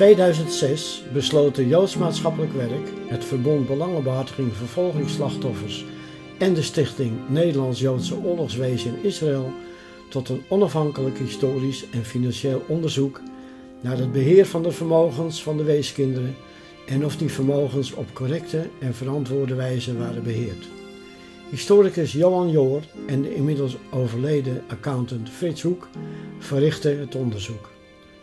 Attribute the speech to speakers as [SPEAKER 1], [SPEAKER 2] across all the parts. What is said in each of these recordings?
[SPEAKER 1] 2006 besloot de Joods Maatschappelijk Werk, het Verbond Belangenbehartiging Vervolgingsslachtoffers en de Stichting Nederlands-Joodse Oorlogswezen in Israël tot een onafhankelijk historisch en financieel onderzoek naar het beheer van de vermogens van de weeskinderen en of die vermogens op correcte en verantwoorde wijze waren beheerd. Historicus Johan Joor en de inmiddels overleden accountant Frits Hoek verrichten het onderzoek.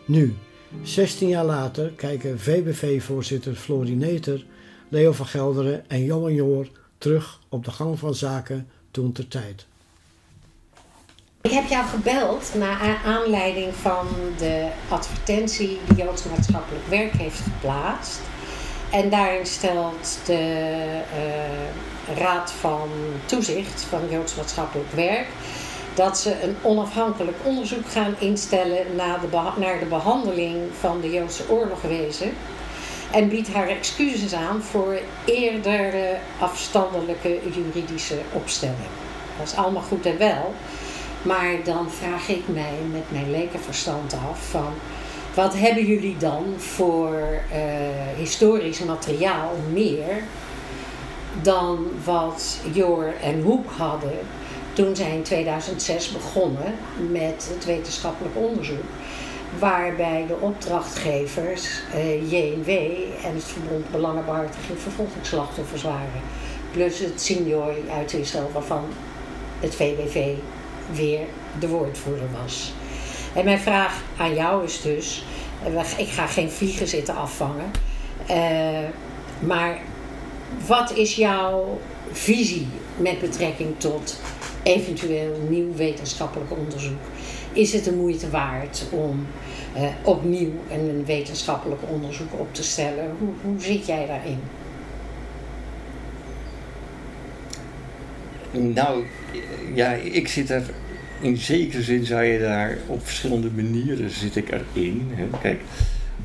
[SPEAKER 1] Nu, 16 jaar later, kijken VBV-voorzitter Florineter, Leo van Gelderen en Johan Joor terug op de gang van zaken toen ter tijd.
[SPEAKER 2] Ik heb jou gebeld naar aanleiding van de advertentie die Joods Maatschappelijk Werk heeft geplaatst. En daarin stelt de uh, Raad van Toezicht van Joods Maatschappelijk Werk dat ze een onafhankelijk onderzoek gaan instellen naar de, behandeling van de Joodse oorlogwezen. En biedt haar excuses aan voor eerdere afstandelijke juridische opstelling. Dat is allemaal goed en wel. Maar dan vraag ik mij met mijn lekenverstand af van wat hebben jullie dan voor uh, historisch materiaal meer dan wat Jor en Hoek hadden toen zij in 2006 begonnen met het wetenschappelijk onderzoek. Waarbij de opdrachtgevers uh, JNW en het Verbond Belangenbehartiging Vervolgingsslachtoffers waren. Plus het senior uit Israël waarvan het VBV weer de woordvoerder was. En mijn vraag aan jou is dus, ik ga geen vliegen zitten afvangen, uh, maar wat is jouw visie met betrekking tot eventueel nieuw wetenschappelijk onderzoek? Is het de moeite waard om uh, opnieuw een wetenschappelijk onderzoek op te stellen? Hoe, hoe zit jij daarin?
[SPEAKER 3] Nou, ja, ik zit er in zekere zin zou je daar op verschillende manieren zit ik erin. Hè. Kijk,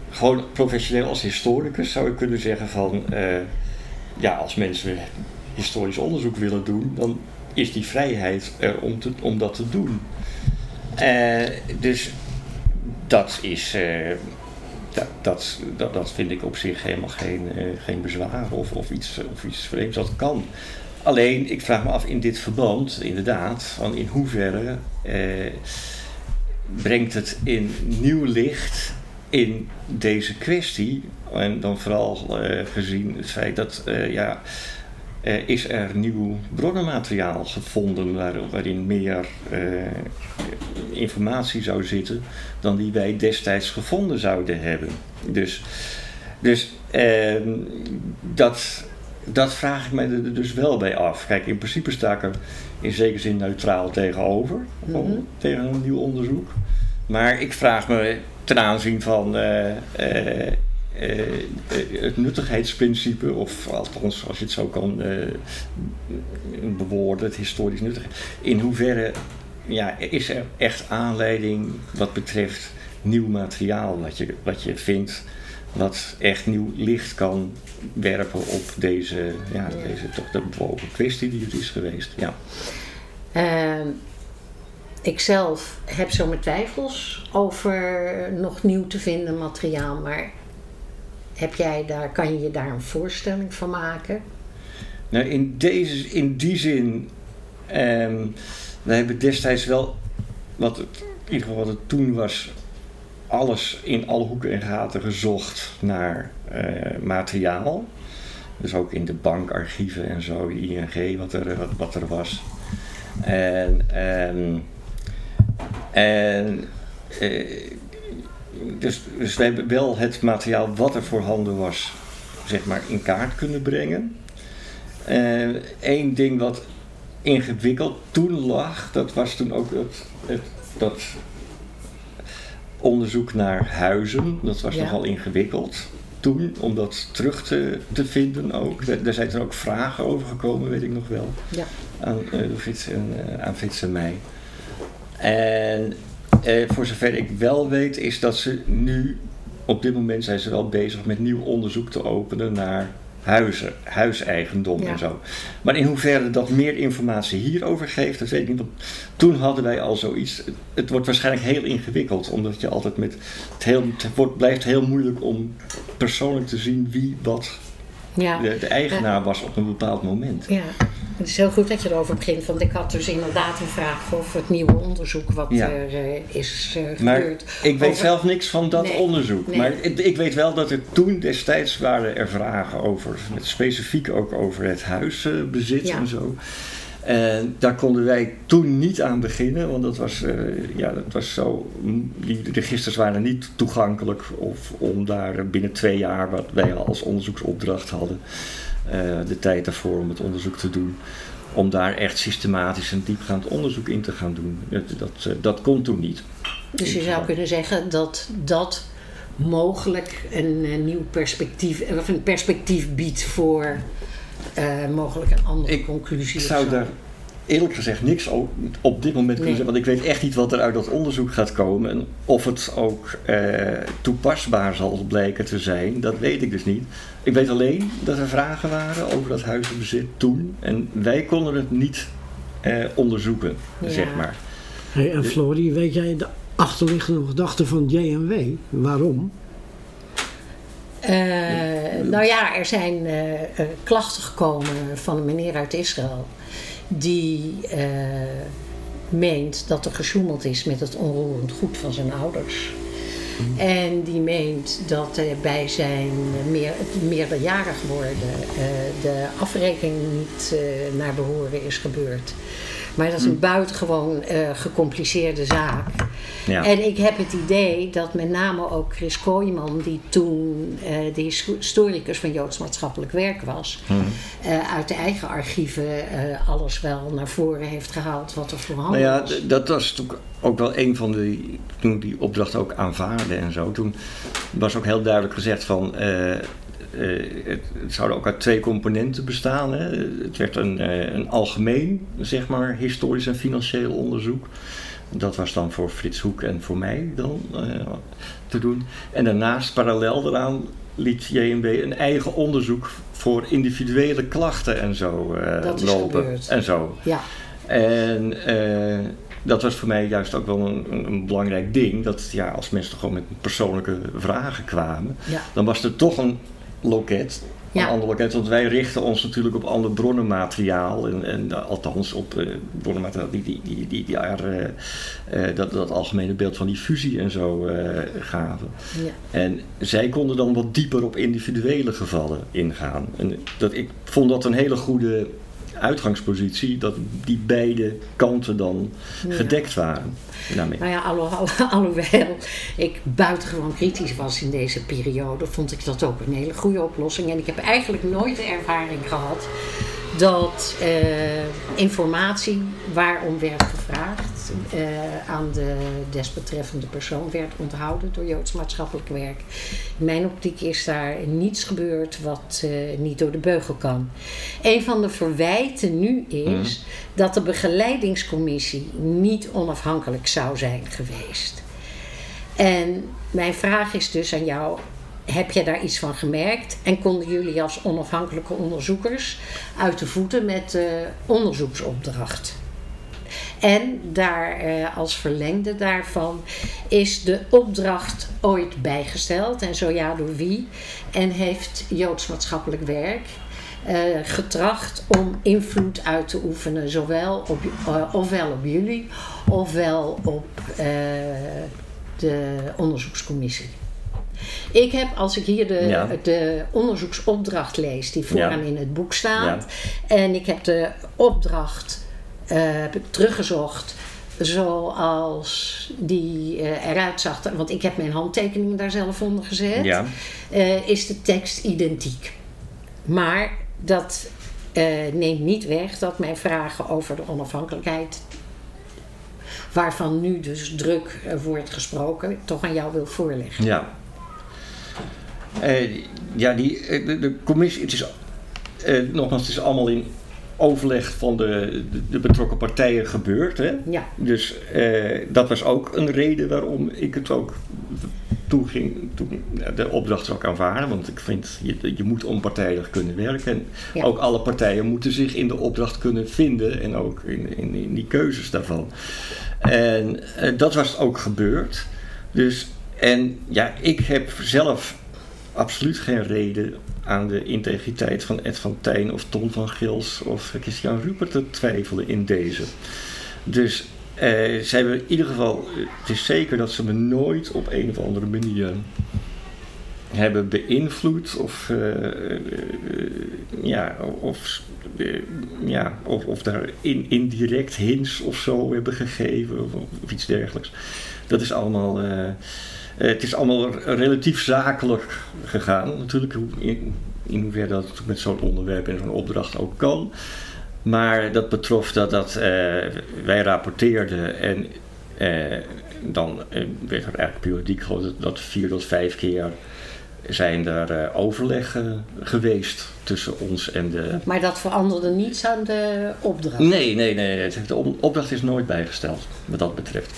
[SPEAKER 3] gewoon professioneel als historicus zou ik kunnen zeggen van uh, ja, als mensen historisch onderzoek willen doen, dan is die vrijheid er om, te, om dat te doen. Uh, dus dat is. Uh, dat, dat, dat, vind ik op zich helemaal geen, geen bezwaar of, of, iets, of iets vreemds. Dat kan. Alleen, ik vraag me af in dit verband, inderdaad, van in hoeverre eh, brengt het in nieuw licht in deze kwestie. En dan vooral eh, gezien het feit dat, eh, ja, is er nieuw bronnenmateriaal gevonden waar, waarin meer eh, informatie zou zitten dan die wij destijds gevonden zouden hebben. Dus, dus ehm, dat dat vraag ik me er dus wel bij af. Kijk, in principe sta ik er in zekere zin neutraal tegenover, mm tegen een nieuw onderzoek. Maar ik vraag me ten aanzien van uh, het nuttigheidsprincipe, of althans als je het zo kan bewoorden, het historisch nuttig. In hoeverre ja, is er echt aanleiding wat betreft nieuw materiaal wat je, wat je vindt wat echt nieuw licht kan werpen op deze, ja, deze toch de bewogen kwestie die het is geweest. Ja.
[SPEAKER 2] Uh, ik zelf heb zo mijn twijfels over nog nieuw te vinden materiaal, maar heb jij daar, kan je je daar een voorstelling van maken?
[SPEAKER 3] Nou, in, deze, in die zin, um, we hebben destijds wel, wat in ieder geval wat het toen was, alles in alle hoeken en gaten gezocht naar uh, materiaal. Dus ook in de bankarchieven en zo, ING, wat er, wat, er was. En, en, en uh, dus, dus we hebben wel het materiaal wat er voorhanden was, zeg maar, in kaart kunnen brengen. Eén uh, ding wat ingewikkeld toen lag, dat was toen ook het, het dat onderzoek naar huizen. Dat was nogal ingewikkeld toen, om dat terug te, te vinden ook. Daar zijn er ook vragen over gekomen, weet ik nog wel. Ja. Aan, uh, Frits en, uh, aan Frits en mij. En uh, voor zover ik wel weet, is dat ze nu, op dit moment zijn ze wel bezig met nieuw onderzoek te openen naar huizen, huiseigendom
[SPEAKER 2] Ja.
[SPEAKER 3] en zo. Maar in hoeverre dat meer informatie hierover geeft, dat weet ik niet. Want toen hadden wij al zoiets. Het, wordt waarschijnlijk heel ingewikkeld, omdat je altijd met. Het, heel, het wordt, blijft heel moeilijk om persoonlijk te zien wie wat
[SPEAKER 2] Ja.
[SPEAKER 3] de, de eigenaar was op een bepaald moment.
[SPEAKER 2] Ja, het is heel goed dat je erover begint. Want ik had dus inderdaad een vraag over het nieuwe onderzoek wat
[SPEAKER 3] Ja.
[SPEAKER 2] er eh, is eh,
[SPEAKER 3] Maar
[SPEAKER 2] gebeurd.
[SPEAKER 3] ik weet
[SPEAKER 2] Over-
[SPEAKER 3] zelf niks van dat
[SPEAKER 2] Nee,
[SPEAKER 3] onderzoek.
[SPEAKER 2] nee.
[SPEAKER 3] Maar ik, ik weet wel dat er toen destijds waren er vragen over, met specifiek ook over het huisbezit
[SPEAKER 2] Ja.
[SPEAKER 3] en zo. En daar konden wij toen niet aan beginnen, want dat was, eh, ja, dat was zo. Die registers waren niet toegankelijk of om daar binnen twee jaar, wat wij al als onderzoeksopdracht hadden, de tijd daarvoor om het onderzoek te doen. Om daar echt systematisch en diepgaand onderzoek in te gaan doen. Dat, dat, eh, dat kon toen niet.
[SPEAKER 2] Dus je zou kunnen zeggen dat dat mogelijk een, eh, nieuw perspectief, of een perspectief biedt voor eh, mogelijk een andere
[SPEAKER 3] Ik
[SPEAKER 2] conclusie.
[SPEAKER 3] Ik
[SPEAKER 2] of
[SPEAKER 3] zou
[SPEAKER 2] zo.
[SPEAKER 3] daar eerlijk gezegd niks op dit moment kunnen
[SPEAKER 2] Nee.
[SPEAKER 3] zeggen, want ik weet echt niet wat er uit dat onderzoek gaat komen. En of het ook eh, toepasbaar zal blijken te zijn, dat weet ik dus niet. Ik weet alleen dat er vragen waren over dat huizenbezit toen. En wij konden het niet eh, onderzoeken,
[SPEAKER 2] Ja.
[SPEAKER 3] zeg maar.
[SPEAKER 1] Hey, en Florie, weet jij de achterliggende gedachte van JMW? Waarom?
[SPEAKER 2] Eh, nou ja, er zijn eh, eh, klachten gekomen van een meneer uit Israël die eh, meent dat er gesjoemeld is met het onroerend goed van zijn ouders. En die meent dat er bij zijn meer, meerderjarig worden eh, de afrekening niet eh, naar behoren is gebeurd. Maar dat is een buitengewoon eh, gecompliceerde zaak.
[SPEAKER 3] Ja.
[SPEAKER 2] En ik heb het idee dat met name ook Chris Kooijman, die toen eh, de his- historicus van Joods maatschappelijk werk was,
[SPEAKER 3] Hm.
[SPEAKER 2] eh, uit de eigen archieven alles wel naar voren heeft gehaald wat er voorhanden
[SPEAKER 3] Nou ja,
[SPEAKER 2] was.
[SPEAKER 3] dat was natuurlijk ook wel een van de. Toen die opdracht ook aanvaarde en zo. Toen was ook heel duidelijk gezegd van. Eh, het, het zouden ook uit twee componenten bestaan. Hè. Het werd een, eh, een algemeen, zeg maar, historisch en financieel onderzoek. Dat was dan voor Frits Hoek en voor mij dan eh, te doen. En daarnaast, parallel daaraan, liet JMB een eigen onderzoek voor individuele klachten en zo
[SPEAKER 2] Dat is
[SPEAKER 3] lopen.
[SPEAKER 2] gebeurd.
[SPEAKER 3] En zo.
[SPEAKER 2] Ja,
[SPEAKER 3] En dat was voor mij juist ook wel een, een, belangrijk ding. Dat ja, als mensen gewoon met persoonnlijke vragen kwamen,
[SPEAKER 2] ja,
[SPEAKER 3] dan was er toch een loket. Een ander loket, want wij richten ons natuurlijk op ander bronnenmateriaal. En, en eh, althans op eh, bronnenmateriaal die, die, die, die, die daar, eh, dat, dat algemene beeld van die fusie en zo eh, gaven.
[SPEAKER 2] ja.
[SPEAKER 3] En zij konden dan wat dieper op individuele gevallen ingaan. En dat, ik vond dat een hele goede uitgangspositie, dat die beide kanten dan
[SPEAKER 2] Ja.
[SPEAKER 3] gedekt waren. Daarmee.
[SPEAKER 2] Nou ja, alho- alho- alhoewel ik buitengewoon kritisch was in deze periode, vond ik dat ook een hele goede oplossing. En ik heb eigenlijk nooit de ervaring gehad dat eh, informatie waarom werd gevraagd eh, aan de desbetreffende persoon werd onthouden door Joods maatschappelijk werk. In mijn optiek is daar niets gebeurd wat eh, niet door de beugel kan. Een van de verwijten nu is dat de begeleidingscommissie niet onafhankelijk zou zijn geweest. En mijn vraag is dus aan jou: heb je daar iets van gemerkt? En konden jullie als onafhankelijke onderzoekers uit de voeten met de onderzoeksopdracht? En daar eh, als verlengde daarvan is de opdracht ooit bijgesteld en zo ja door wie? En heeft Joods maatschappelijk werk eh, getracht om invloed uit te oefenen, zowel op, eh, ofwel op jullie ofwel op eh, de onderzoekscommissie. Ik heb, als ik hier de,
[SPEAKER 3] Ja.
[SPEAKER 2] de onderzoeksopdracht lees, die vooraan in het boek staat,
[SPEAKER 3] Ja.
[SPEAKER 2] en ik heb de opdracht eh, heb ik teruggezocht zoals die eh, eruit zag, want ik heb mijn handtekening daar zelf onder gezet,
[SPEAKER 3] Ja.
[SPEAKER 2] eh, is de tekst identiek. Maar dat neemt niet weg dat mijn vragen over de onafhankelijkheid, waarvan nu dus druk wordt gesproken, toch aan jou wil voorleggen.
[SPEAKER 3] Ja. Eh, ja, die, eh, de, de commissie, het is, eh, nogmaals, het is allemaal in overleg van de, de, de betrokken partijen gebeurd. Hè?
[SPEAKER 2] Ja,
[SPEAKER 3] Dus dat was ook een reden waarom ik het ook toen ging toen de opdracht ook aanvaarden, want ik vind je, je moet onpartijdig kunnen werken. En
[SPEAKER 2] Ja.
[SPEAKER 3] ook alle partijen moeten zich in de opdracht kunnen vinden en ook in, in, in die keuzes daarvan. En dat was ook gebeurd. Dus, en ja, ik heb zelf absoluut geen reden aan de integriteit van Ed van Tijn of Ton van Gils of Christian Rupert te twijfelen in deze. Dus eh, ze hebben in ieder geval, het is zeker dat ze me nooit op een of andere manier hebben beïnvloed of, eh, eh, ja, of, eh, ja, of, of daar in, indirect hints of zo hebben gegeven of, of iets dergelijks. Dat is allemaal, het is allemaal relatief zakelijk gegaan natuurlijk, in, in hoeverre dat met zo'n onderwerp en zo'n opdracht ook kan. Maar dat betrof dat, dat eh, wij rapporteerden en eh, dan eh, werd er eigenlijk periodiek ik, dat vier tot vijf keer zijn er eh, overleggen geweest tussen ons en de...
[SPEAKER 2] Maar dat veranderde niets aan de opdracht.
[SPEAKER 3] Nee, nee, nee, de op- opdracht is nooit bijgesteld wat dat betreft.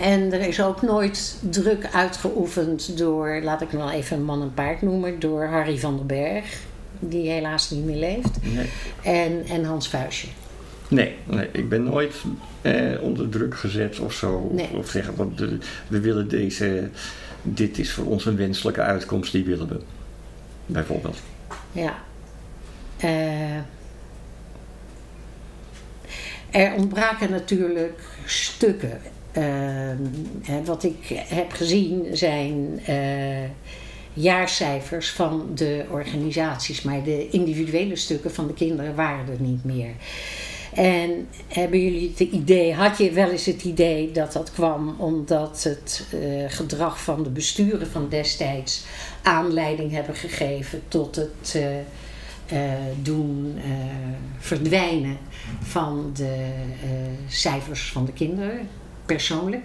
[SPEAKER 2] En er is ook nooit druk uitgeoefend door, laat ik nou even een man en paard noemen, door Harry van den Berg, die helaas niet meer leeft,
[SPEAKER 3] Nee,
[SPEAKER 2] en, en Hans Vuistje.
[SPEAKER 3] nee, nee, ik ben nooit eh, onder druk gezet of zo.
[SPEAKER 2] Nee.
[SPEAKER 3] Of zeggen, want de- we willen deze... Dit is voor ons een wenselijke uitkomst, die willen we. Bijvoorbeeld.
[SPEAKER 2] Ja. Eh, er ontbraken natuurlijk stukken. Ehm, wat ik heb gezien zijn eh, jaarcijfers van de organisaties, maar de individuele stukken van de kinderen waren er niet meer. En hebben jullie het idee, had je wel eens het idee dat dat kwam omdat het eh, gedrag van de besturen van destijds aanleiding hebben gegeven tot het eh, doen verdwijnen van de cijfers van de kinderen, persoonlijk?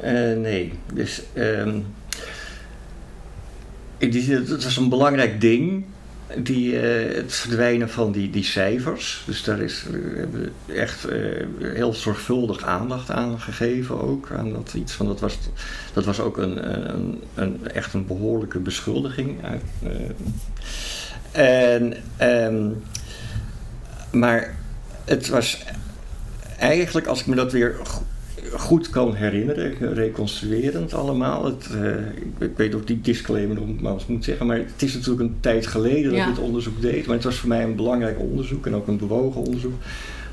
[SPEAKER 3] Eh, nee, dus ehm, die dat was een belangrijk ding, die, eh, het verdwijnen van die, die cijfers. Dus daar is hebben echt eh, heel zorgvuldig aandacht aan gegeven ook. Aan dat, iets van, dat, was, dat was ook een, een, echt een behoorlijke beschuldiging. En, ehm, maar het was eigenlijk, als ik me dat weer go- goed kan herinneren, reconstruerend allemaal. Het, eh, ik, weet ook die disclaimer nogmaals moet zeggen, maar het is natuurlijk een tijd geleden dat ik dit onderzoek deed. Maar het was voor mij een belangrijk onderzoek en ook een bewogen onderzoek.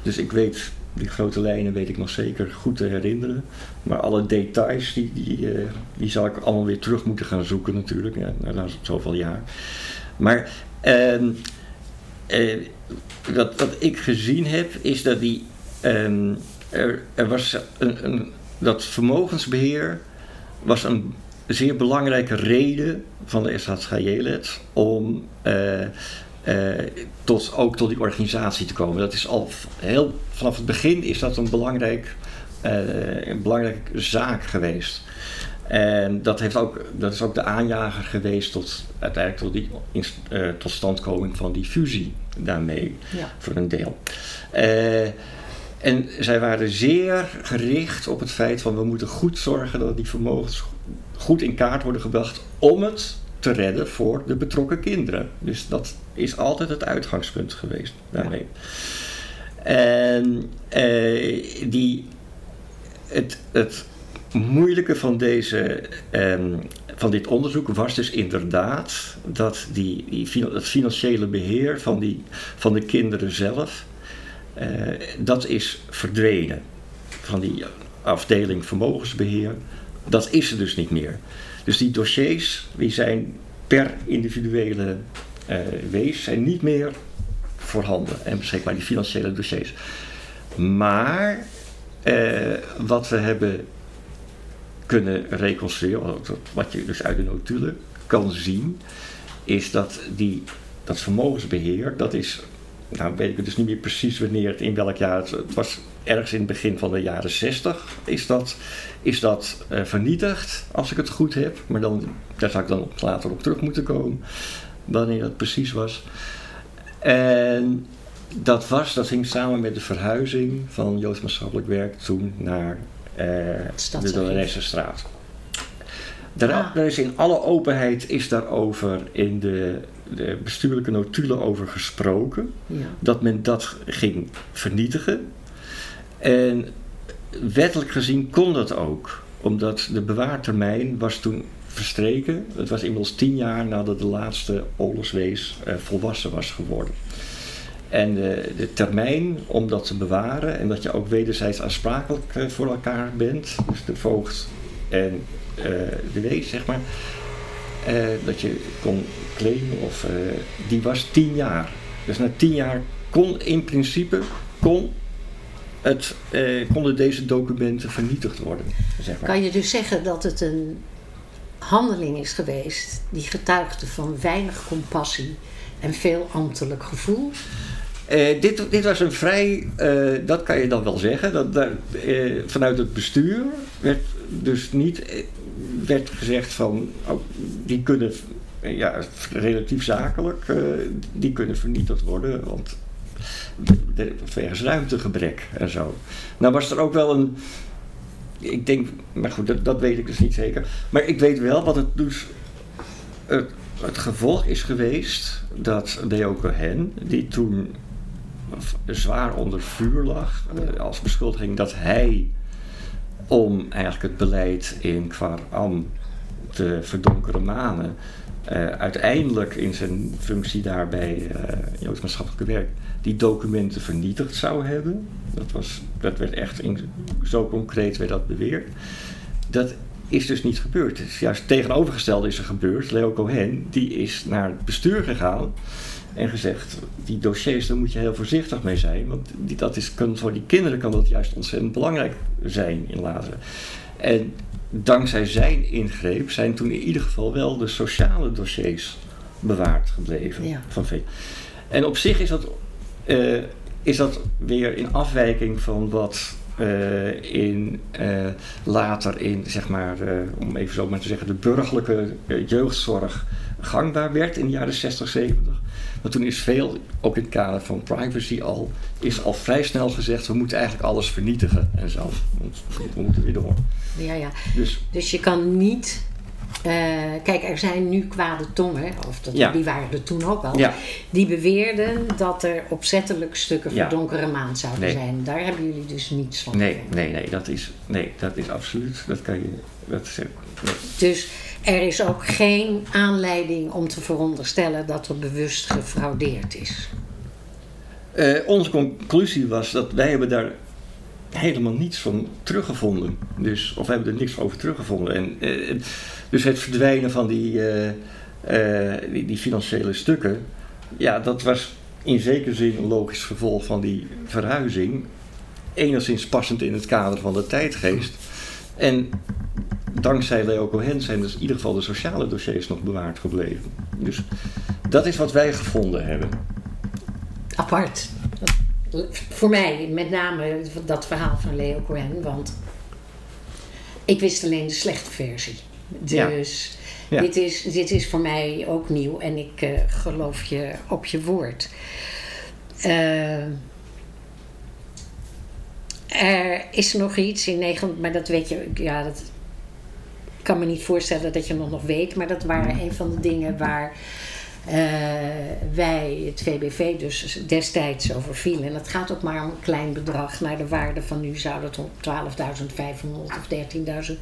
[SPEAKER 3] Dus ik weet, die grote lijnen weet ik nog zeker goed te herinneren. Maar alle details, die, die, eh, die zal ik allemaal weer terug moeten gaan zoeken natuurlijk, ja, na zoveel jaar. Maar ehm, eh, wat, wat ik gezien heb, is dat die, er, er was een, een, dat vermogensbeheer was een zeer belangrijke reden van de SHGJ-led om eh, eh, tot, ook tot die organisatie te komen. Dat is al heel, vanaf het begin is dat een belangrijk, eh, een belangrijke zaak geweest. En dat, heeft ook, dat is ook de aanjager geweest tot uiteindelijk tot die eh, totstandkoming van die fusie daarmee,
[SPEAKER 2] Ja.
[SPEAKER 3] voor een deel. En zij waren zeer gericht op het feit van we moeten goed zorgen dat die vermogens goed in kaart worden gebracht om het te redden voor de betrokken kinderen. Dus dat is altijd het uitgangspunt geweest daarmee. En eh, die, het, het moeilijke van, deze, ehm, van dit onderzoek was dus inderdaad dat die, die, het financiële beheer van, die, van de kinderen zelf, dat is verdwenen. Van die afdeling vermogensbeheer, dat is er dus niet meer. Dus die dossiers die zijn per individuele eh, wees zijn niet meer voorhanden en beschikbaar, die financiële dossiers. Maar eh, wat we hebben kunnen reconstrueren, wat je dus uit de notulen kan zien, is dat die, dat vermogensbeheer, dat is, nou weet ik dus niet meer precies wanneer het, in welk jaar, het, het was ergens in het begin van de jaren 60, is dat, is dat eh, vernietigd, als ik het goed heb. Maar dan, daar zou ik dan later op terug moeten komen, wanneer dat precies was. En dat was, dat hing samen met de verhuizing van Joods maatschappelijk werk toen naar eh, de. Donanessenstraat. Daar,
[SPEAKER 2] Ah.
[SPEAKER 3] daar is in alle openheid is daarover in de, de bestuurlijke notulen over gesproken.
[SPEAKER 2] Ja.
[SPEAKER 3] Dat men dat ging vernietigen. En wettelijk gezien kon dat ook. Omdat de bewaartermijn was toen verstreken. Het was inmiddels tien jaar nadat de laatste oorlogswees eh, volwassen was geworden. En de, de termijn om dat te bewaren en dat je ook wederzijds aansprakelijk eh, voor elkaar bent, dus de voogd en eh, de wees, zeg maar, eh, dat je kon claimen, of, eh, die was tien jaar. Dus na tien jaar kon in principe kon het, eh, konden deze documenten vernietigd worden. Zeg maar.
[SPEAKER 2] Kan je dus zeggen dat het een handeling is geweest die getuigde van weinig compassie en veel ambtelijk gevoel?
[SPEAKER 3] Eh, dit, dit was een vrij, eh, dat kan je dan wel zeggen, dat, daar, eh, vanuit het bestuur werd dus niet eh, werd gezegd van, oh, die kunnen, ja, relatief zakelijk, eh, die kunnen vernietigd worden, want wegens ruimtegebrek en zo. Nou was er ook wel een, ik denk, maar goed, dat, dat weet ik dus niet zeker, maar ik weet wel wat het dus, het, het gevolg is geweest dat Leo Cohen, die toen zwaar onder vuur lag, eh, als beschuldiging dat hij om eigenlijk het beleid in Kwaram te verdonkeren manen, eh, uiteindelijk in zijn functie daar bij eh Joods Maatschappelijke Werk die documenten vernietigd zou hebben. Dat, was, dat werd echt zo concreet werd dat beweerd. Dat is dus niet gebeurd. Het is juist het tegenovergestelde is er gebeurd. Leo Cohen die is naar het bestuur gegaan en gezegd, die dossiers, daar moet je heel voorzichtig mee zijn. Want die, dat is, kan, voor die kinderen kan dat juist ontzettend belangrijk zijn in later. En dankzij zijn ingreep zijn toen in ieder geval wel de sociale dossiers bewaard gebleven.
[SPEAKER 2] Ja.
[SPEAKER 3] Van. En op zich is dat, eh, is dat weer in afwijking van wat eh, in, eh, later in, zeg maar, om even zo maar te zeggen, de burgerlijke jeugdzorg gangbaar werd in de jaren 60, 70. Want toen is veel, ook in het kader van privacy al, is al vrij snel gezegd, we moeten eigenlijk alles vernietigen en zo. Want we moeten weer door.
[SPEAKER 2] Ja, ja.
[SPEAKER 3] Dus
[SPEAKER 2] Dus je kan niet. eh, kijk, er zijn nu kwade tongen, of dat,
[SPEAKER 3] Ja.
[SPEAKER 2] die waren er toen ook al,
[SPEAKER 3] ja,
[SPEAKER 2] die beweerden dat er opzettelijk stukken
[SPEAKER 3] Ja.
[SPEAKER 2] verdonkere maan zouden
[SPEAKER 3] Nee.
[SPEAKER 2] zijn. Daar hebben jullie dus niets van.
[SPEAKER 3] nee, nee, nee, dat is, nee, dat is absoluut, dat kan je, dat is, nee.
[SPEAKER 2] Dus er is ook geen aanleiding om te veronderstellen dat er bewust gefraudeerd is.
[SPEAKER 3] Eh, onze conclusie was dat wij hebben daar helemaal niets van teruggevonden. Dus, of we hebben er niks over teruggevonden. En, eh, dus het verdwijnen van die, eh, die, die financiële stukken, ja, dat was in zekere zin een logisch gevolg van die verhuizing. Enigszins passend in het kader van de tijdgeest. En dankzij Leo Cohen zijn dus in ieder geval de sociale dossiers nog bewaard gebleven. Dus dat is wat wij gevonden hebben.
[SPEAKER 2] Apart. Voor mij met name dat verhaal van Leo Cohen, want ik wist alleen de slechte versie. Dus
[SPEAKER 3] Ja.
[SPEAKER 2] Dit, is, dit is voor mij ook nieuw en ik eh, geloof je op je woord. Eh, er is nog iets in Nederland, maar dat weet je, ja, dat kan me niet voorstellen dat je het nog weet, maar dat waren een van de dingen waar eh, wij, het VBV, dus destijds over vielen. En het gaat ook maar om een klein bedrag. Naar de waarde van nu zou dat om 12.500 of 13.000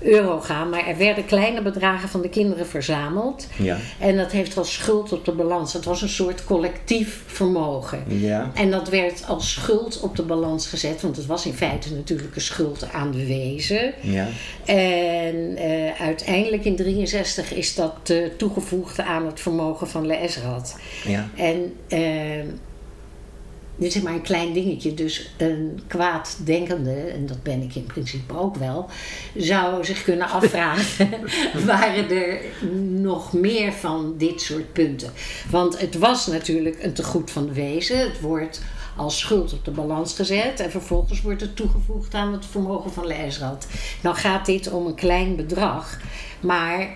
[SPEAKER 2] euro gaan. Maar er werden kleine bedragen van de kinderen verzameld.
[SPEAKER 3] Ja.
[SPEAKER 2] En dat heeft als schuld op de balans. Het was een soort collectief vermogen.
[SPEAKER 3] Ja.
[SPEAKER 2] En dat werd als schuld op de balans gezet, want het was in feite natuurlijk een schuld aan de wezen.
[SPEAKER 3] Ja.
[SPEAKER 2] En eh, uiteindelijk in 63 is dat eh, toegevoegd aan het vermogen van Le Esrat.
[SPEAKER 3] Ja.
[SPEAKER 2] En eh, dit is maar een klein dingetje, dus een kwaaddenkende, en dat ben ik in principe ook wel, zou zich kunnen afvragen: waren er nog meer van dit soort punten? Want het was natuurlijk een tegoed van de wezen, het wordt als schuld op de balans gezet en vervolgens wordt het toegevoegd aan het vermogen van Le Esrat. Nou gaat dit om een klein bedrag, maar.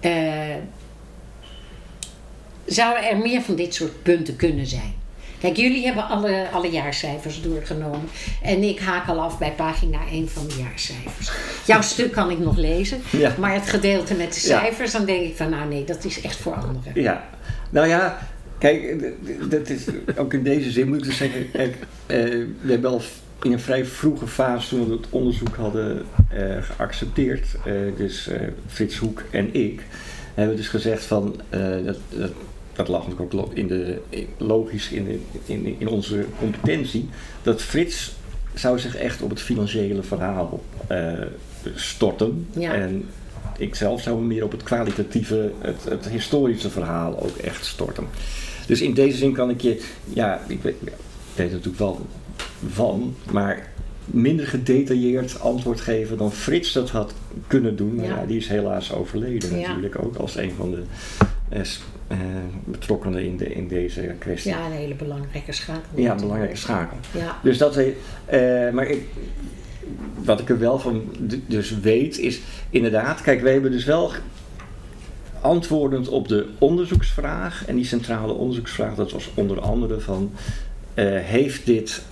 [SPEAKER 2] eh, zouden er meer van dit soort punten kunnen zijn? Kijk, jullie hebben alle, alle jaarcijfers doorgenomen. En ik haak al af bij pagina 1 van de jaarcijfers. Jouw stuk kan ik nog lezen.
[SPEAKER 3] Ja.
[SPEAKER 2] Maar het gedeelte met de
[SPEAKER 3] Ja.
[SPEAKER 2] cijfers, dan denk ik van nou nee, dat is echt voor anderen.
[SPEAKER 3] Ja, nou ja, kijk, dat is ook in deze zin moet ik dus zeggen, kijk, eh, we hebben al in een vrij vroege fase toen we het onderzoek hadden eh, geaccepteerd, eh, dus eh, Frits Hoek en ik, hebben we dus gezegd van, eh, dat, dat, dat lag natuurlijk ook in de, in- logisch in, de, in, in onze competentie, dat Frits zou zich echt op het financiële verhaal eh, storten.
[SPEAKER 2] Ja.
[SPEAKER 3] En ik zelf zou me meer op het kwalitatieve, het, het historische verhaal ook echt storten. Dus in deze zin kan ik je, ja, ik weet, ja, ik weet er natuurlijk wel van, maar minder gedetailleerd antwoord geven dan Frits dat had kunnen doen.
[SPEAKER 2] Ja.
[SPEAKER 3] Ja. die is helaas overleden natuurlijk ook als een van de eh, betrokkenen in, de, in deze kwestie.
[SPEAKER 2] Ja, een hele belangrijke schakel.
[SPEAKER 3] Ja,
[SPEAKER 2] natuurlijk.
[SPEAKER 3] belangrijke schakel.
[SPEAKER 2] Ja,
[SPEAKER 3] Dus dat, eh, maar ik, wat ik er wel van dus weet is inderdaad, kijk, wij hebben dus wel antwoordend op de onderzoeksvraag en die centrale onderzoeksvraag, dat was onder andere van, heeft dit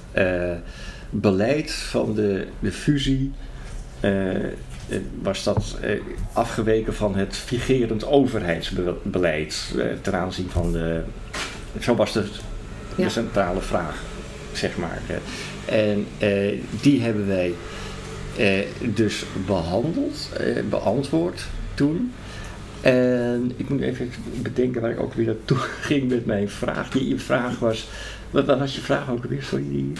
[SPEAKER 3] beleid van de, de fusie, was dat eh, afgeweken van het vigerend overheidsbeleid eh, ten aanzien van de, zo was de, de
[SPEAKER 2] Ja.
[SPEAKER 3] centrale vraag, zeg maar. eh. En eh, die hebben wij eh, dus behandeld, eh, beantwoord toen. En ik moet even bedenken waar ik ook weer naartoe ging met mijn vraag. Die vraag was, wat, wat was je vraag ook weer? Sorry, die,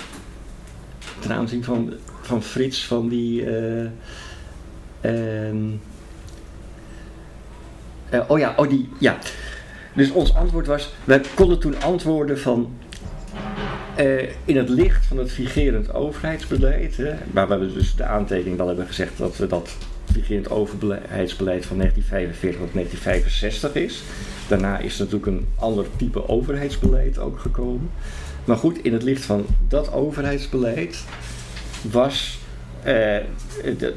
[SPEAKER 3] ten aanzien van, van Frits, van die... eh, eh, oh ja, oh die, ja. Dus ons antwoord was, wij konden toen antwoorden van eh, in het licht van het vigerend overheidsbeleid, hè, waar we dus de aantekening wel hebben gezegd dat we dat vigerend overheidsbeleid van 1945 tot 1965 is. Daarna is natuurlijk een ander type overheidsbeleid ook gekomen. Maar goed, in het licht van dat overheidsbeleid was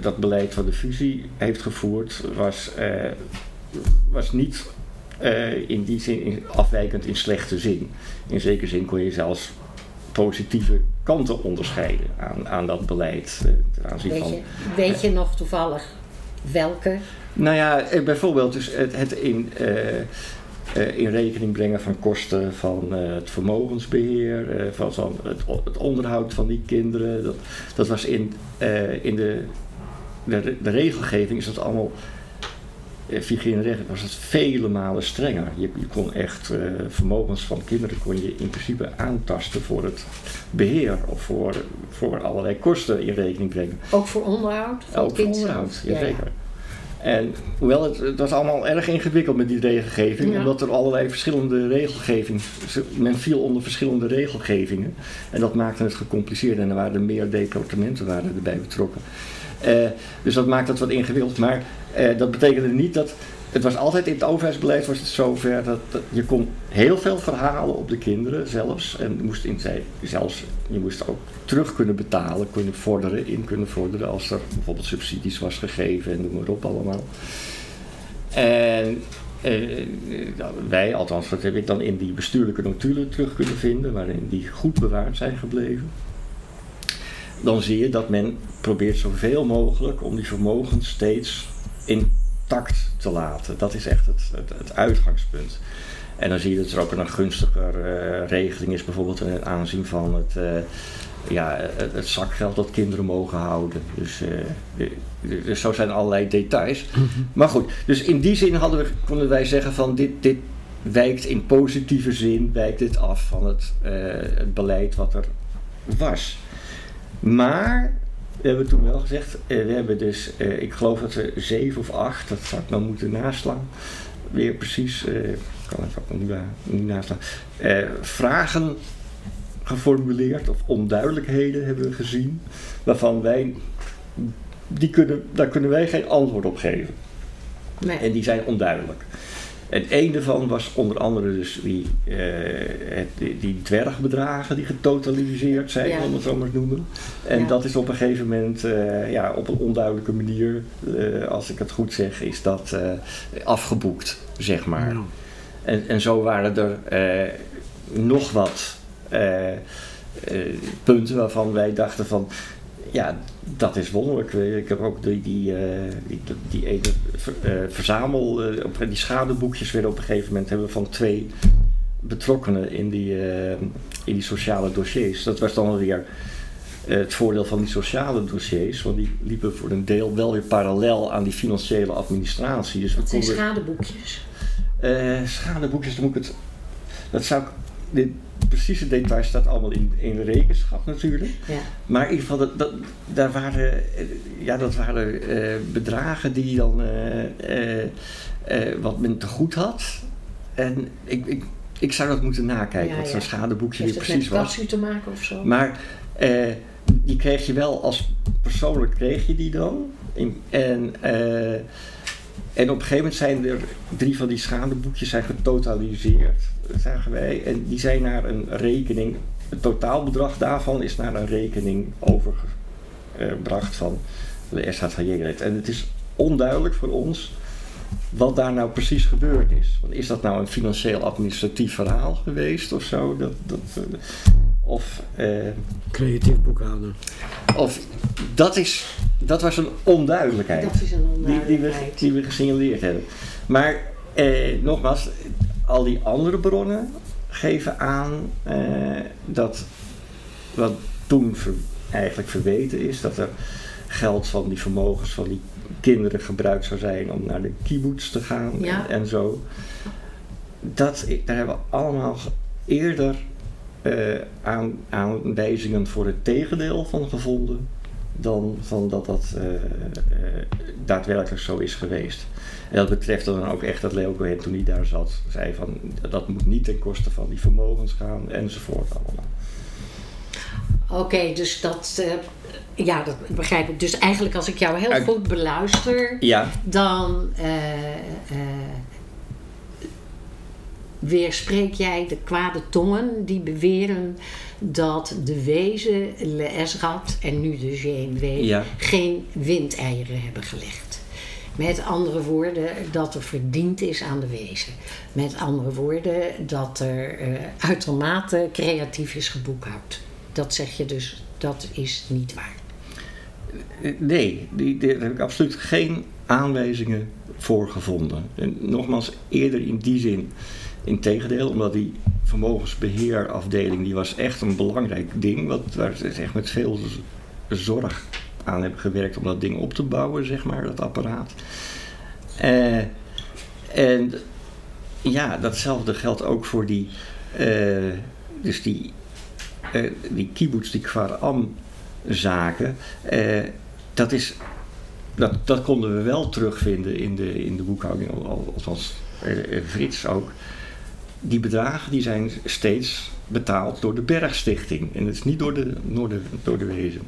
[SPEAKER 3] dat beleid wat de fusie heeft gevoerd, was, eh, was niet eh, in die zin in- afwijkend in slechte zin. In zekere zin kon je zelfs positieve kanten onderscheiden aan, aan dat beleid. eh, ten aanzien
[SPEAKER 2] weet
[SPEAKER 3] van,
[SPEAKER 2] je, weet je nog toevallig welke?
[SPEAKER 3] nou ja, eh, bijvoorbeeld dus het, het in, eh, eh, in rekening brengen van kosten van eh, het vermogensbeheer, eh, van, van het, het onderhoud van die kinderen. Dat, dat was in, eh, in de, de, de regelgeving is dat allemaal eh, vigerende recht was het vele malen strenger. Je, je kon echt eh, vermogens van kinderen kon je in principe aantasten voor het beheer of voor, voor allerlei kosten in rekening brengen.
[SPEAKER 2] Ook voor onderhoud van
[SPEAKER 3] Ook voor onderhoud,
[SPEAKER 2] zelf?
[SPEAKER 3] ja, zeker. En hoewel het, het was allemaal erg ingewikkeld met die regelgeving,
[SPEAKER 2] Ja.
[SPEAKER 3] omdat er allerlei verschillende regelgeving, men viel onder verschillende regelgevingen. En dat maakte het gecompliceerd en er waren er meer departementen waren erbij betrokken. Eh, dus dat maakt het wat ingewikkeld. Maar eh, dat betekende niet dat. Het was altijd in het overheidsbeleid was het zover dat, dat je kon heel veel verhalen op de kinderen zelfs. En moest in, zelfs, je moest ook terug kunnen betalen, kunnen vorderen, in kunnen vorderen als er bijvoorbeeld subsidies was gegeven en noem maar op allemaal. En eh, eh, wij, althans dat heb ik dan in die bestuurlijke notulen terug kunnen vinden, waarin die goed bewaard zijn gebleven dan zie je dat men probeert zoveel mogelijk om die vermogens steeds intact te laten. Dat is echt het, het, het uitgangspunt. En dan zie je dat er ook een gunstiger eh, regeling is, bijvoorbeeld ten aanzien van het, eh, ja, het, het zakgeld dat kinderen mogen houden. Dus, eh, dus zo zijn allerlei details. Maar goed, dus in die zin hadden we, konden wij zeggen van dit, dit wijkt in positieve zin wijkt dit af van het, het beleid wat er was. Maar we hebben toen wel gezegd, eh, we hebben dus, eh, ik geloof dat we zeven of acht, dat zou ik nou moeten naslaan, weer precies, eh, ik kan het ook nog niet, na- niet naslaan, eh, vragen geformuleerd of onduidelijkheden hebben we gezien, waarvan wij, die kunnen, daar kunnen wij geen antwoord op geven.
[SPEAKER 2] Nee.
[SPEAKER 3] En die zijn onduidelijk. En één daarvan was onder andere dus die, eh, het, die, die dwergbedragen die getotaliseerd zijn,
[SPEAKER 2] Ja.
[SPEAKER 3] om het zo maar te noemen. En
[SPEAKER 2] Ja.
[SPEAKER 3] dat is op een gegeven moment, eh, ja, op een onduidelijke manier, eh, als ik het goed zeg, is dat eh, afgeboekt, zeg maar. En, en zo waren er eh, nog wat, punten waarvan wij dachten van, ja, dat is wonderlijk. Ik heb ook die, die, eh, die, die ene eh, verzamel, eh, op- die schadeboekjes weer op een gegeven moment hebben we van twee betrokkenen in die, in die sociale dossiers. Dat was dan weer het voordeel van die sociale dossiers, want die liepen voor een deel wel weer parallel aan die financiële administratie. Dus we
[SPEAKER 2] Dat zijn
[SPEAKER 3] konden,
[SPEAKER 2] schadeboekjes.
[SPEAKER 3] eh, schadeboekjes, dan moet ik het. Dat zou ik. De precieze details staat allemaal in, in rekenschap natuurlijk.
[SPEAKER 2] Ja.
[SPEAKER 3] Maar in ieder geval, dat, dat, daar waren, eh, ja, dat waren eh, bedragen die dan eh, wat men te goed had. En ik, ik, ik zou dat moeten nakijken,
[SPEAKER 2] Ja,
[SPEAKER 3] wat
[SPEAKER 2] ja.
[SPEAKER 3] zo'n schadeboekje weer
[SPEAKER 2] met
[SPEAKER 3] precies was.
[SPEAKER 2] kassu te maken of zo?
[SPEAKER 3] Maar die kreeg je wel als persoonlijk kreeg je die dan. In, en, en op een gegeven moment zijn er drie van die schadeboekjes zijn getotaliseerd, zagen wij. En die zijn naar een rekening, het totaalbedrag daarvan is naar een rekening overgebracht van de SHJ. En het is onduidelijk voor ons wat daar nou precies gebeurd is. Want is dat nou een financieel administratief verhaal geweest of zo? Dat, dat, eh, of, eh,
[SPEAKER 1] Creatief boekhouden.
[SPEAKER 3] of dat, is, dat was een onduidelijkheid
[SPEAKER 2] Dat is een
[SPEAKER 3] die, die, we, die we gesignaleerd hebben. Maar eh, nogmaals, al die andere bronnen geven aan eh, dat wat toen ver- eigenlijk verweten is, dat er geld van die vermogens van die kinderen gebruikt zou zijn om naar de kibbutz te gaan
[SPEAKER 2] Ja.
[SPEAKER 3] en, en zo. Dat, daar hebben we allemaal eerder eh, aan, aanwijzingen voor het tegendeel van gevonden dan van dat dat eh, eh, daadwerkelijk zo is geweest. En dat betreft dan ook echt dat Leo Cohen toen hij daar zat, zei van dat moet niet ten koste van die vermogens gaan enzovoort allemaal.
[SPEAKER 2] Oké, dus dat, eh, ja, dat begrijp ik. Dus eigenlijk als ik jou heel goed beluister,
[SPEAKER 3] Ja,
[SPEAKER 2] dan eh, eh, weerspreek jij de kwade tongen die beweren dat de wezen, Le Esrat en nu de
[SPEAKER 3] Ja.
[SPEAKER 2] geen windeieren hebben gelegd. Met andere woorden, dat er verdiend is aan de wezen. Met andere woorden, dat er uitermate creatief is geboekhoud. Dat zeg je dus, dat is niet waar.
[SPEAKER 3] Nee, die, daar heb ik absoluut geen aanwijzingen voor gevonden. En nogmaals, eerder in die zin, in tegendeel, omdat die vermogensbeheerafdeling, die was echt een belangrijk ding, wat, waar ze echt met veel zorg aan hebben gewerkt om dat ding op te bouwen, zeg maar, dat apparaat. Eh, en ja, datzelfde geldt ook voor die, eh, dus die, eh, die kibbutz, die Kvaram zaken. eh, dat, is, dat, dat konden we wel terugvinden in de, in de boekhouding, al- al- althans eh, Frits ook. Die bedragen die zijn steeds betaald door de Bergstichting. En het is niet door de, door de, door de wezen.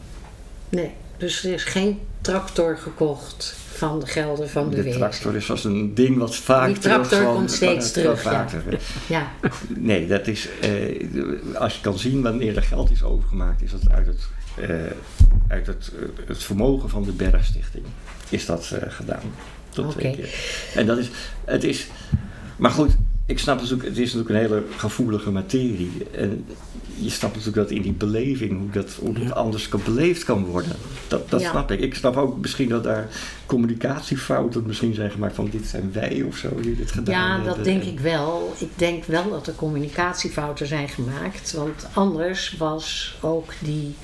[SPEAKER 2] Nee, dus er is geen tractor gekocht van de gelden van de,
[SPEAKER 3] De
[SPEAKER 2] wezen.
[SPEAKER 3] tractor is was een ding wat vaak
[SPEAKER 2] Die tractor
[SPEAKER 3] terugkwam.
[SPEAKER 2] komt steeds terug, ja.
[SPEAKER 3] terug.
[SPEAKER 2] Ja,
[SPEAKER 3] Nee, dat is, eh, als je kan zien wanneer er geld is overgemaakt, is dat uit het, eh, uit het, eh, het vermogen van de Bergstichting. Is dat eh, gedaan. Tot twee
[SPEAKER 2] Oké.
[SPEAKER 3] keer. En dat is, het is, maar goed, ik snap natuurlijk, het is natuurlijk een hele gevoelige materie. En je snapt natuurlijk dat in die beleving, hoe dat, hoe dat anders kan beleefd kan worden. Dat, dat
[SPEAKER 2] Ja.
[SPEAKER 3] snap ik. Ik snap ook misschien dat daar communicatiefouten misschien zijn gemaakt van dit zijn wij of zo die dit gedaan
[SPEAKER 2] ja,
[SPEAKER 3] hebben.
[SPEAKER 2] dat denk
[SPEAKER 3] En-
[SPEAKER 2] ik wel. Ik denk wel dat er communicatiefouten zijn gemaakt. Want anders was ook die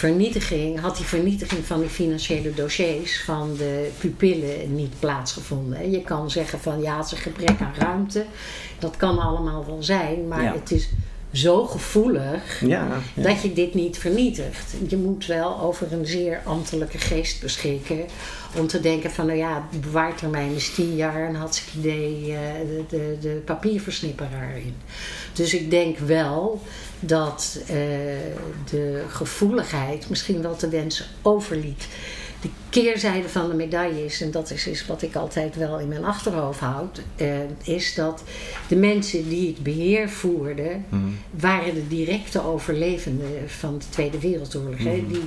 [SPEAKER 2] vernietiging, had die vernietiging van die financiële dossiers van de pupillen niet plaatsgevonden. Je kan zeggen van ja, het is een gebrek aan ruimte. Dat kan allemaal wel zijn, maar
[SPEAKER 3] Ja.
[SPEAKER 2] het is zo gevoelig
[SPEAKER 3] Ja, ja.
[SPEAKER 2] dat je dit niet vernietigt. Je moet wel over een zeer ambtelijke geest beschikken. Om te denken van, nou ja, bewaartermijn is tien jaar en had ik idee eh, de, de, de papierversnipperaar in. Dus ik denk wel dat eh, de gevoeligheid misschien wel te wensen overliet. De keerzijde van de medaille is, en dat is, is wat ik altijd wel in mijn achterhoofd houd, eh, is dat de mensen die het beheer voerden,
[SPEAKER 3] Hmm.
[SPEAKER 2] waren de directe overlevenden van de Tweede Wereldoorlog. hè.
[SPEAKER 3] Mhm.
[SPEAKER 2] Die,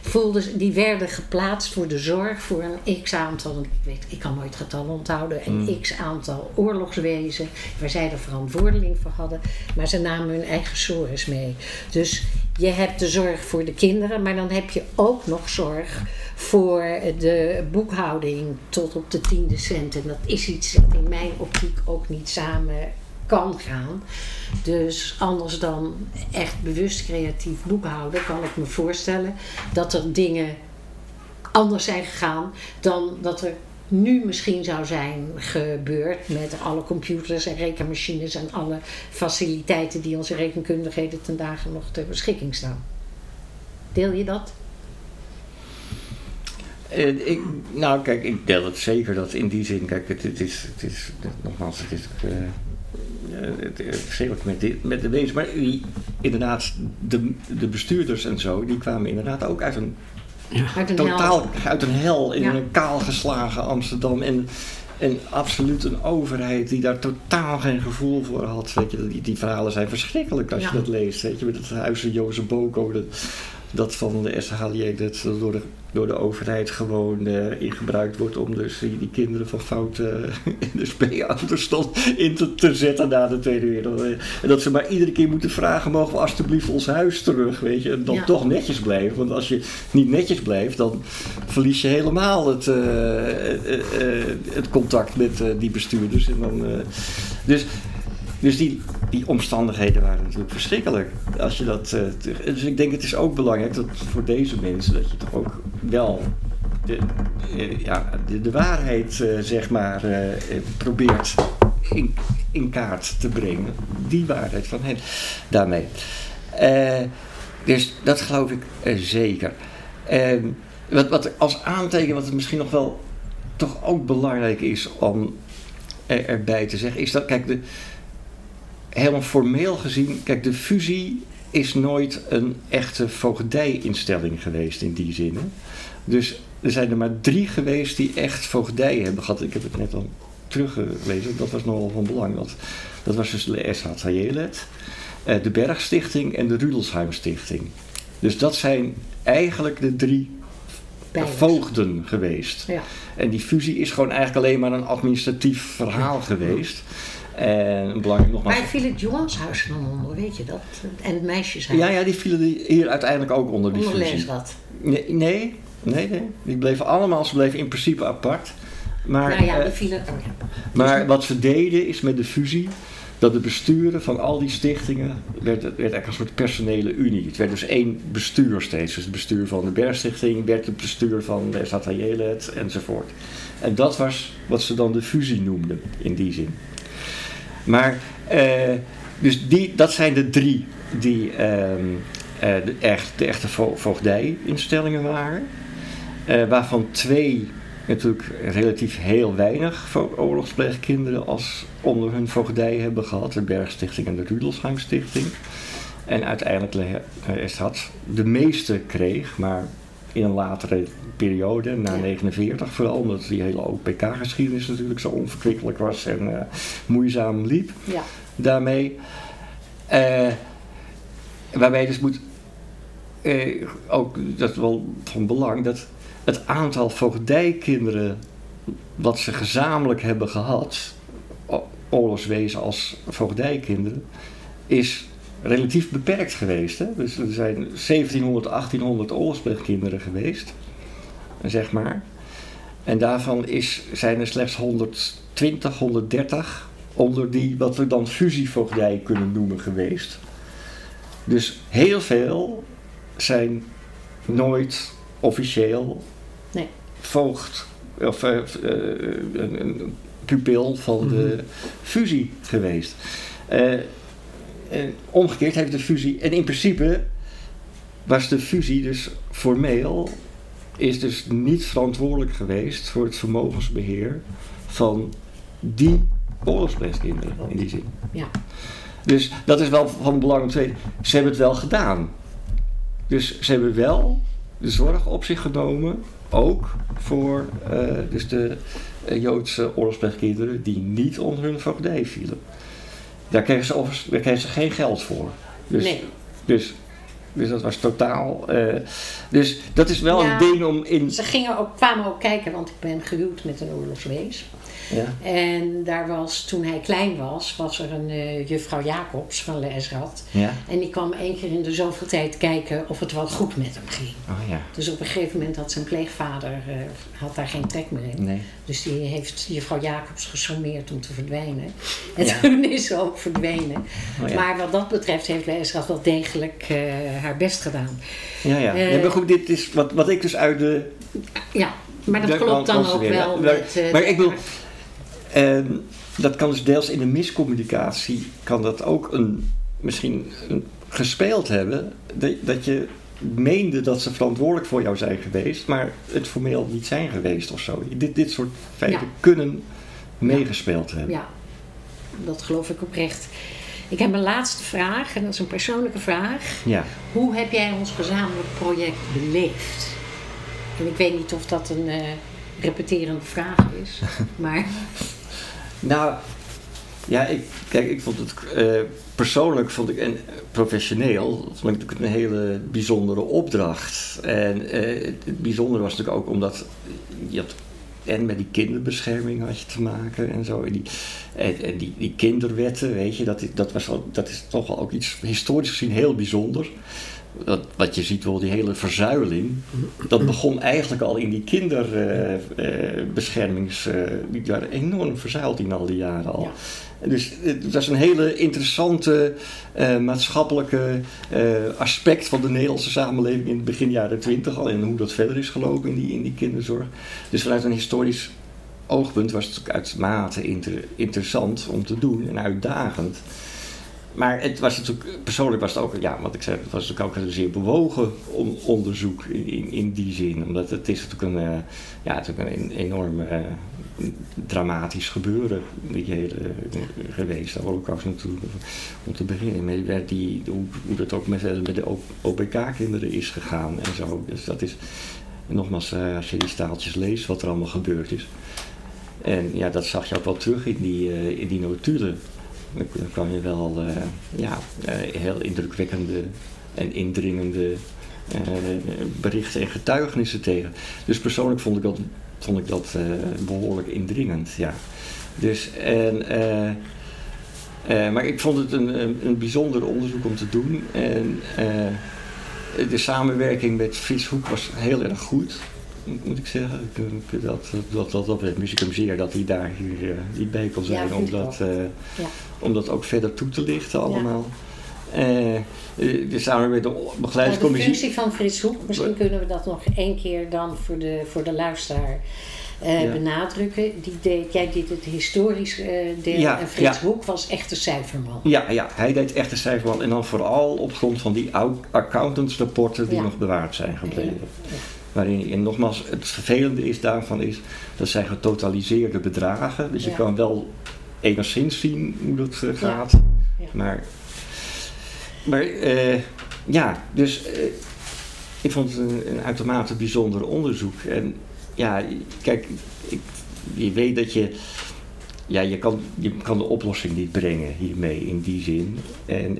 [SPEAKER 2] voelden, die werden geplaatst voor de zorg voor een x aantal, ik, weet, ik kan nooit getallen onthouden, een
[SPEAKER 3] Mhm.
[SPEAKER 2] x aantal oorlogswezen waar zij de verantwoording voor hadden, maar ze namen hun eigen sores mee. Dus je hebt de zorg voor de kinderen, maar dan heb je ook nog zorg voor de boekhouding tot op de tiende cent. En dat is iets dat in mijn optiek ook niet samen kan gaan. Dus anders dan echt bewust creatief boekhouden, kan ik me voorstellen dat er dingen anders zijn gegaan dan dat er nu misschien zou zijn gebeurd met alle computers en rekenmachines en alle faciliteiten die onze rekenkundigheden ten dagen nog ter beschikking staan. Deel je dat?
[SPEAKER 3] Eh, ik, nou, kijk, ik deel het zeker dat in die zin, kijk, het, het is, het is, nogmaals, het is eh, eh, het verschrikkelijk met, dit, met de wezen. Maar die, inderdaad, de, de bestuurders en zo, die kwamen inderdaad ook uit een
[SPEAKER 2] Uit een
[SPEAKER 3] totaal
[SPEAKER 2] hel.
[SPEAKER 3] uit een hel in
[SPEAKER 2] Ja.
[SPEAKER 3] een kaalgeslagen Amsterdam. En, en absoluut een overheid die daar totaal geen gevoel voor had. Weet je, die, die verhalen zijn verschrikkelijk als
[SPEAKER 2] Ja.
[SPEAKER 3] je dat leest. Weet je, met het huis van Jozef Boko. Dat, dat van de SHLJ, dat door de, door de overheid gewoon eh, ingebruikt wordt om dus die, kinderen van fouten in de SPA-toestand in te, te zetten na de Tweede Wereldoorlog. En dat ze maar iedere keer moeten vragen, mogen we alsjeblieft ons huis terug, weet je. En dan
[SPEAKER 2] Ja.
[SPEAKER 3] toch netjes blijven, want als je niet netjes blijft, dan verlies je helemaal het, eh, eh, eh, het contact met eh, die bestuurders. En dan, eh, dus dus die, die omstandigheden waren natuurlijk verschrikkelijk. Als je dat, eh, dus ik denk het is ook belangrijk dat voor deze mensen dat je toch ook wel de, eh, ja, de, waarheid eh, zeg maar probeert in, kaart te brengen. Die waarheid van hen daarmee. Dus dat geloof ik zeker. En wat, wat als aantekening, wat het misschien nog wel toch ook belangrijk is om er, erbij te zeggen, is dat, kijk, de, helemaal formeel gezien, kijk, de fusie is nooit een echte voogdijinstelling geweest in die zin. hè. Dus er zijn er maar drie geweest die echt voogdij hebben gehad. Ik heb het net al teruggelezen, dat was nogal van belang. Dat, dat was dus de SHZ, eh, de Bergstichting en de Rudelsheim Stichting. Dus dat zijn eigenlijk de drie voogden geweest.
[SPEAKER 2] Ja.
[SPEAKER 3] En die fusie is gewoon eigenlijk alleen maar een administratief verhaal geweest. En belangrijk nogmaals.
[SPEAKER 2] Waar viel het jongenshuis dan onder, weet je dat? En het meisjeshuis.
[SPEAKER 3] Ja, ja, die vielen hier uiteindelijk ook onder die
[SPEAKER 2] Onder
[SPEAKER 3] fusie.
[SPEAKER 2] Leesrad.
[SPEAKER 3] Nee, nee, nee, nee. Die bleven allemaal, ze bleven in principe apart. Maar,
[SPEAKER 2] Nou ja,
[SPEAKER 3] eh,
[SPEAKER 2] die vielen... oh ja.
[SPEAKER 3] maar wat ze deden is met de fusie dat de besturen van al die stichtingen werd, werd eigenlijk een soort personele unie. Het werd dus één bestuur steeds. Dus het bestuur van de Bergstichting werd het bestuur van de Satayeled enzovoort. En dat was wat ze dan de fusie noemden in die zin. Maar, eh, dus die, dat zijn de drie die ehm, eh, de, echt, de echte vo voogdijinstellingen waren. Eh, waarvan twee natuurlijk relatief heel weinig oorlogspleegkinderen als onder hun voogdij hebben gehad. De Bergstichting en de Rudelsheim Stichting. En uiteindelijk eh, Eshat de meeste kreeg, maar in een latere periode, na
[SPEAKER 2] Ja.
[SPEAKER 3] 49 vooral, omdat die hele OPK-geschiedenis natuurlijk zo onverkwikkelijk was en eh, moeizaam liep
[SPEAKER 2] Ja.
[SPEAKER 3] daarmee. Eh, waarbij dus moet, eh, ook dat wel van belang, dat het aantal voogdijkinderen wat ze gezamenlijk hebben gehad, oorlogswezen als voogdijkinderen, is relatief beperkt geweest. Hè? Dus er zijn 1700, 1800 oorlogspleegkinderen geweest, zeg maar. En daarvan is, zijn er slechts 120, 130 onder die wat we dan fusievoogdij kunnen noemen geweest. Dus heel veel zijn nooit officieel
[SPEAKER 2] Nee.
[SPEAKER 3] voogd of eh, een, een pupil van de fusie geweest. Eh, en omgekeerd heeft de fusie, en in principe was de fusie dus formeel, is dus niet verantwoordelijk geweest voor het vermogensbeheer van die oorlogspleegkinderen in die zin.
[SPEAKER 2] Ja.
[SPEAKER 3] Dus dat is wel van belang om te weten. Ze hebben het wel gedaan. Dus ze hebben wel de zorg op zich genomen ook voor uh, dus de Joodse oorlogspleegkinderen die niet onder hun voogdij vielen. Daar kregen ze, daar kregen ze geen geld voor. Dus,
[SPEAKER 2] nee.
[SPEAKER 3] dus, dus dat was totaal. Uh, dus dat is wel ja, een ding om in.
[SPEAKER 2] Ze gingen ook, kwamen ook kijken, want ik ben gehuwd met een oorlogswees.
[SPEAKER 3] Ja.
[SPEAKER 2] En daar was, toen hij klein was, was er een uh, juffrouw Jacobs van Leesrad.
[SPEAKER 3] Ja.
[SPEAKER 2] En die kwam één keer in de zoveel tijd kijken of het wel goed met hem ging.
[SPEAKER 3] Oh, ja.
[SPEAKER 2] Dus op een gegeven moment had zijn pleegvader uh, had daar geen trek meer in.
[SPEAKER 3] Nee.
[SPEAKER 2] Dus die heeft juffrouw Jacobs gesommeerd om te verdwijnen. En toen is ze ook verdwenen. Oh, maar wat dat betreft heeft Leesrad wel degelijk uh, haar best gedaan.
[SPEAKER 3] Ja, ja. ja maar goed, dit is wat, wat ik dus uit de...
[SPEAKER 2] Ja, maar dat klopt dan ook wel.
[SPEAKER 3] Maar,
[SPEAKER 2] met,
[SPEAKER 3] maar ik wil... En dat kan dus deels in de miscommunicatie, kan dat ook een, misschien een, gespeeld hebben. Dat, dat je meende dat ze verantwoordelijk voor jou zijn geweest, maar het formeel niet zijn geweest of zo. Dit, dit soort feiten ja. kunnen meegespeeld hebben.
[SPEAKER 2] Ja, dat geloof ik oprecht. Ik heb een laatste vraag, en dat is een persoonlijke vraag.
[SPEAKER 3] Ja.
[SPEAKER 2] Hoe heb jij ons gezamenlijk project beleefd? En ik weet niet of dat een uh, repeterende vraag is, maar...
[SPEAKER 3] Nou, ja, ik, kijk, ik vond het uh, persoonlijk vond ik en professioneel vond ik natuurlijk een hele bijzondere opdracht. En uh, het bijzondere was natuurlijk ook omdat je had en met die kinderbescherming had je te maken en zo. En die, en, die, die kinderwetten, weet je, dat, dat, was al, dat is toch wel ook iets historisch gezien heel bijzonder. Wat je ziet, wel die hele verzuiling, dat begon eigenlijk al in die kinderbeschermings. Uh, uh, die waren enorm verzuild in al die jaren al.
[SPEAKER 2] Ja.
[SPEAKER 3] Dus het was een hele interessante uh, maatschappelijke aspect van de Nederlandse samenleving in het begin jaren twintig al en hoe dat verder is gelopen in die, in die kinderzorg. Dus vanuit een historisch oogpunt was het ook uitermate inter, interessant om te doen en uitdagend. Maar het was natuurlijk, persoonlijk was het ook, ja, wat ik zei, het was natuurlijk ook een zeer bewogen on, onderzoek in, in, die zin. Omdat het is natuurlijk een, uh, ja, natuurlijk een enorm uh, dramatisch gebeuren die hele, uh, geweest. De holocaust natuurlijk, om te beginnen. Met die, hoe, dat ook met, met de OPK-kinderen is gegaan en zo. Dus dat is, nogmaals, als je die staaltjes leest, wat er allemaal gebeurd is. En ja, dat zag je ook wel terug in die, in die notulen. Dan kwam je wel uh, ja, uh, heel indrukwekkende en indringende uh, berichten en getuigenissen tegen. Dus persoonlijk vond ik dat, vond ik dat behoorlijk indringend. Ja. Dus, en, maar ik vond het een, een, bijzonder onderzoek om te doen. En de samenwerking met Frits Hoek was heel erg goed moet ik zeggen. Ik, dat, dat, dat, dat wist ik hem zeer dat hij daar hier uh, niet bij kon zijn.
[SPEAKER 2] Ja,
[SPEAKER 3] om, dat,
[SPEAKER 2] ja.
[SPEAKER 3] om dat ook verder toe te lichten allemaal. Uh, dus samen met de begeleidingscommissie.
[SPEAKER 2] de functie van Frits Hoek, misschien kunnen we dat nog één keer dan voor de, voor de luisteraar ja. benadrukken. Die deed, jij deed het historisch deel
[SPEAKER 3] ja,
[SPEAKER 2] en Frits Hoek was echt de cijferman.
[SPEAKER 3] Ja, ja, hij deed echt de cijferman en dan vooral op grond van die accountantsrapporten die nog bewaard zijn gebleven. Waarin, en nogmaals, het vervelende is daarvan is, dat zijn getotaliseerde bedragen. Dus je kan wel enigszins zien hoe dat eh, gaat.
[SPEAKER 2] Ja.
[SPEAKER 3] Maar, maar eh, ja, dus eh, ik vond het een, een uitermate bijzonder onderzoek. En ja, kijk, ik, je weet dat je, ja, je kan, je kan de oplossing niet brengen hiermee in die zin. En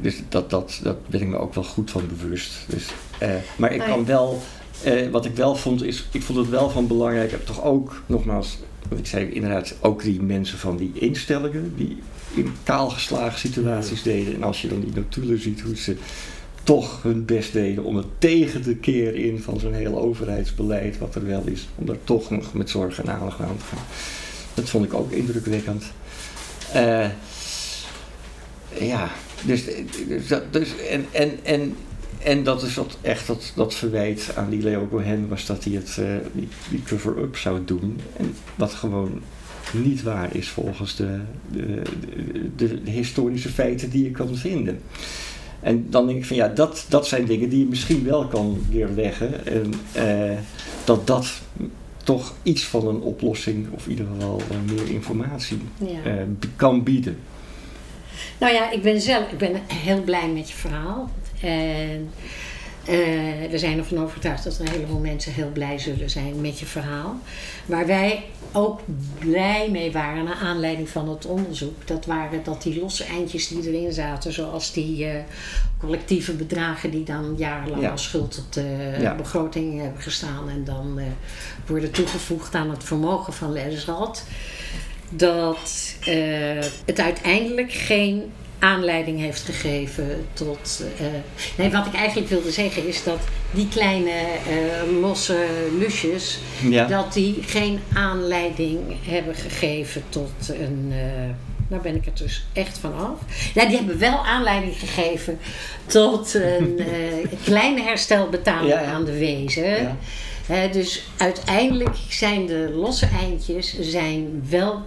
[SPEAKER 3] dus dat, dat, dat ben ik me ook wel goed van bewust. Dus, eh, maar ik
[SPEAKER 2] Maar-
[SPEAKER 3] kan wel, eh, wat ik wel vond, is, ik vond het wel van belangrijk, ik heb toch ook, nogmaals, wat ik zei, inderdaad, ook die mensen van die instellingen, die in kaalgeslagen situaties deden. En als je dan die notulen ziet, hoe ze toch hun best deden om het tegen de keer in van zo'n hele overheidsbeleid, wat er wel is, om daar toch nog met zorg en aandacht aan te gaan. Dat vond ik ook indrukwekkend. Eh, ja, dus, dus, dat- dus en, en, en, en dat is wat echt dat, dat verwijt aan die Leo Cohen was dat hij het, eh, die, die cover-up zou doen. En wat gewoon niet waar is volgens de, de, de, de historische feiten die je kan vinden. En dan denk ik van ja, dat, dat zijn dingen die je misschien wel kan weerleggen. En eh, dat dat toch iets van een oplossing of in ieder geval eh, meer informatie
[SPEAKER 2] Ja.
[SPEAKER 3] eh, kan bieden.
[SPEAKER 2] Nou ja, ik ben zelf ik ben heel blij met je verhaal. En we zijn ervan overtuigd dat een heleboel mensen heel blij zullen zijn met je verhaal. Waar wij ook blij mee waren naar aanleiding van het onderzoek, dat waren dat die losse eindjes die erin zaten, zoals die collectieve bedragen die dan jarenlang als schuld op de begroting hebben gestaan en dan worden toegevoegd aan het vermogen van Leidersrad, dat het uiteindelijk geen aanleiding heeft gegeven tot. Uh, nee, wat ik eigenlijk wilde zeggen is dat die kleine uh, losse lusjes, dat die geen aanleiding hebben gegeven tot een. Nou ben ik er dus echt van af. Ja, die hebben wel aanleiding gegeven tot een kleine herstelbetaling ja, aan de wezen. Dus uiteindelijk zijn de losse eindjes zijn wel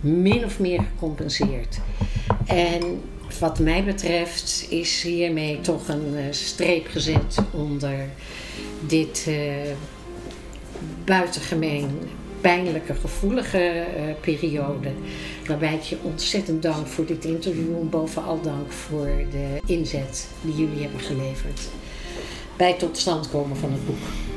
[SPEAKER 2] min of meer gecompenseerd. En wat mij betreft is hiermee toch een uh, streep gezet onder dit uh, buitengemeen pijnlijke, gevoelige periode. Waarbij ik je ontzettend dank voor dit interview en bovenal dank voor de inzet die jullie hebben geleverd bij het tot stand komen van het boek.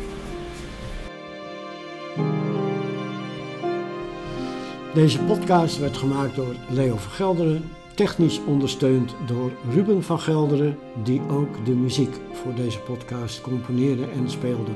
[SPEAKER 1] Deze podcast werd gemaakt door Leo van Gelderen technisch ondersteund door Ruben van Gelderen, die ook de muziek voor deze podcast componeerde en speelde.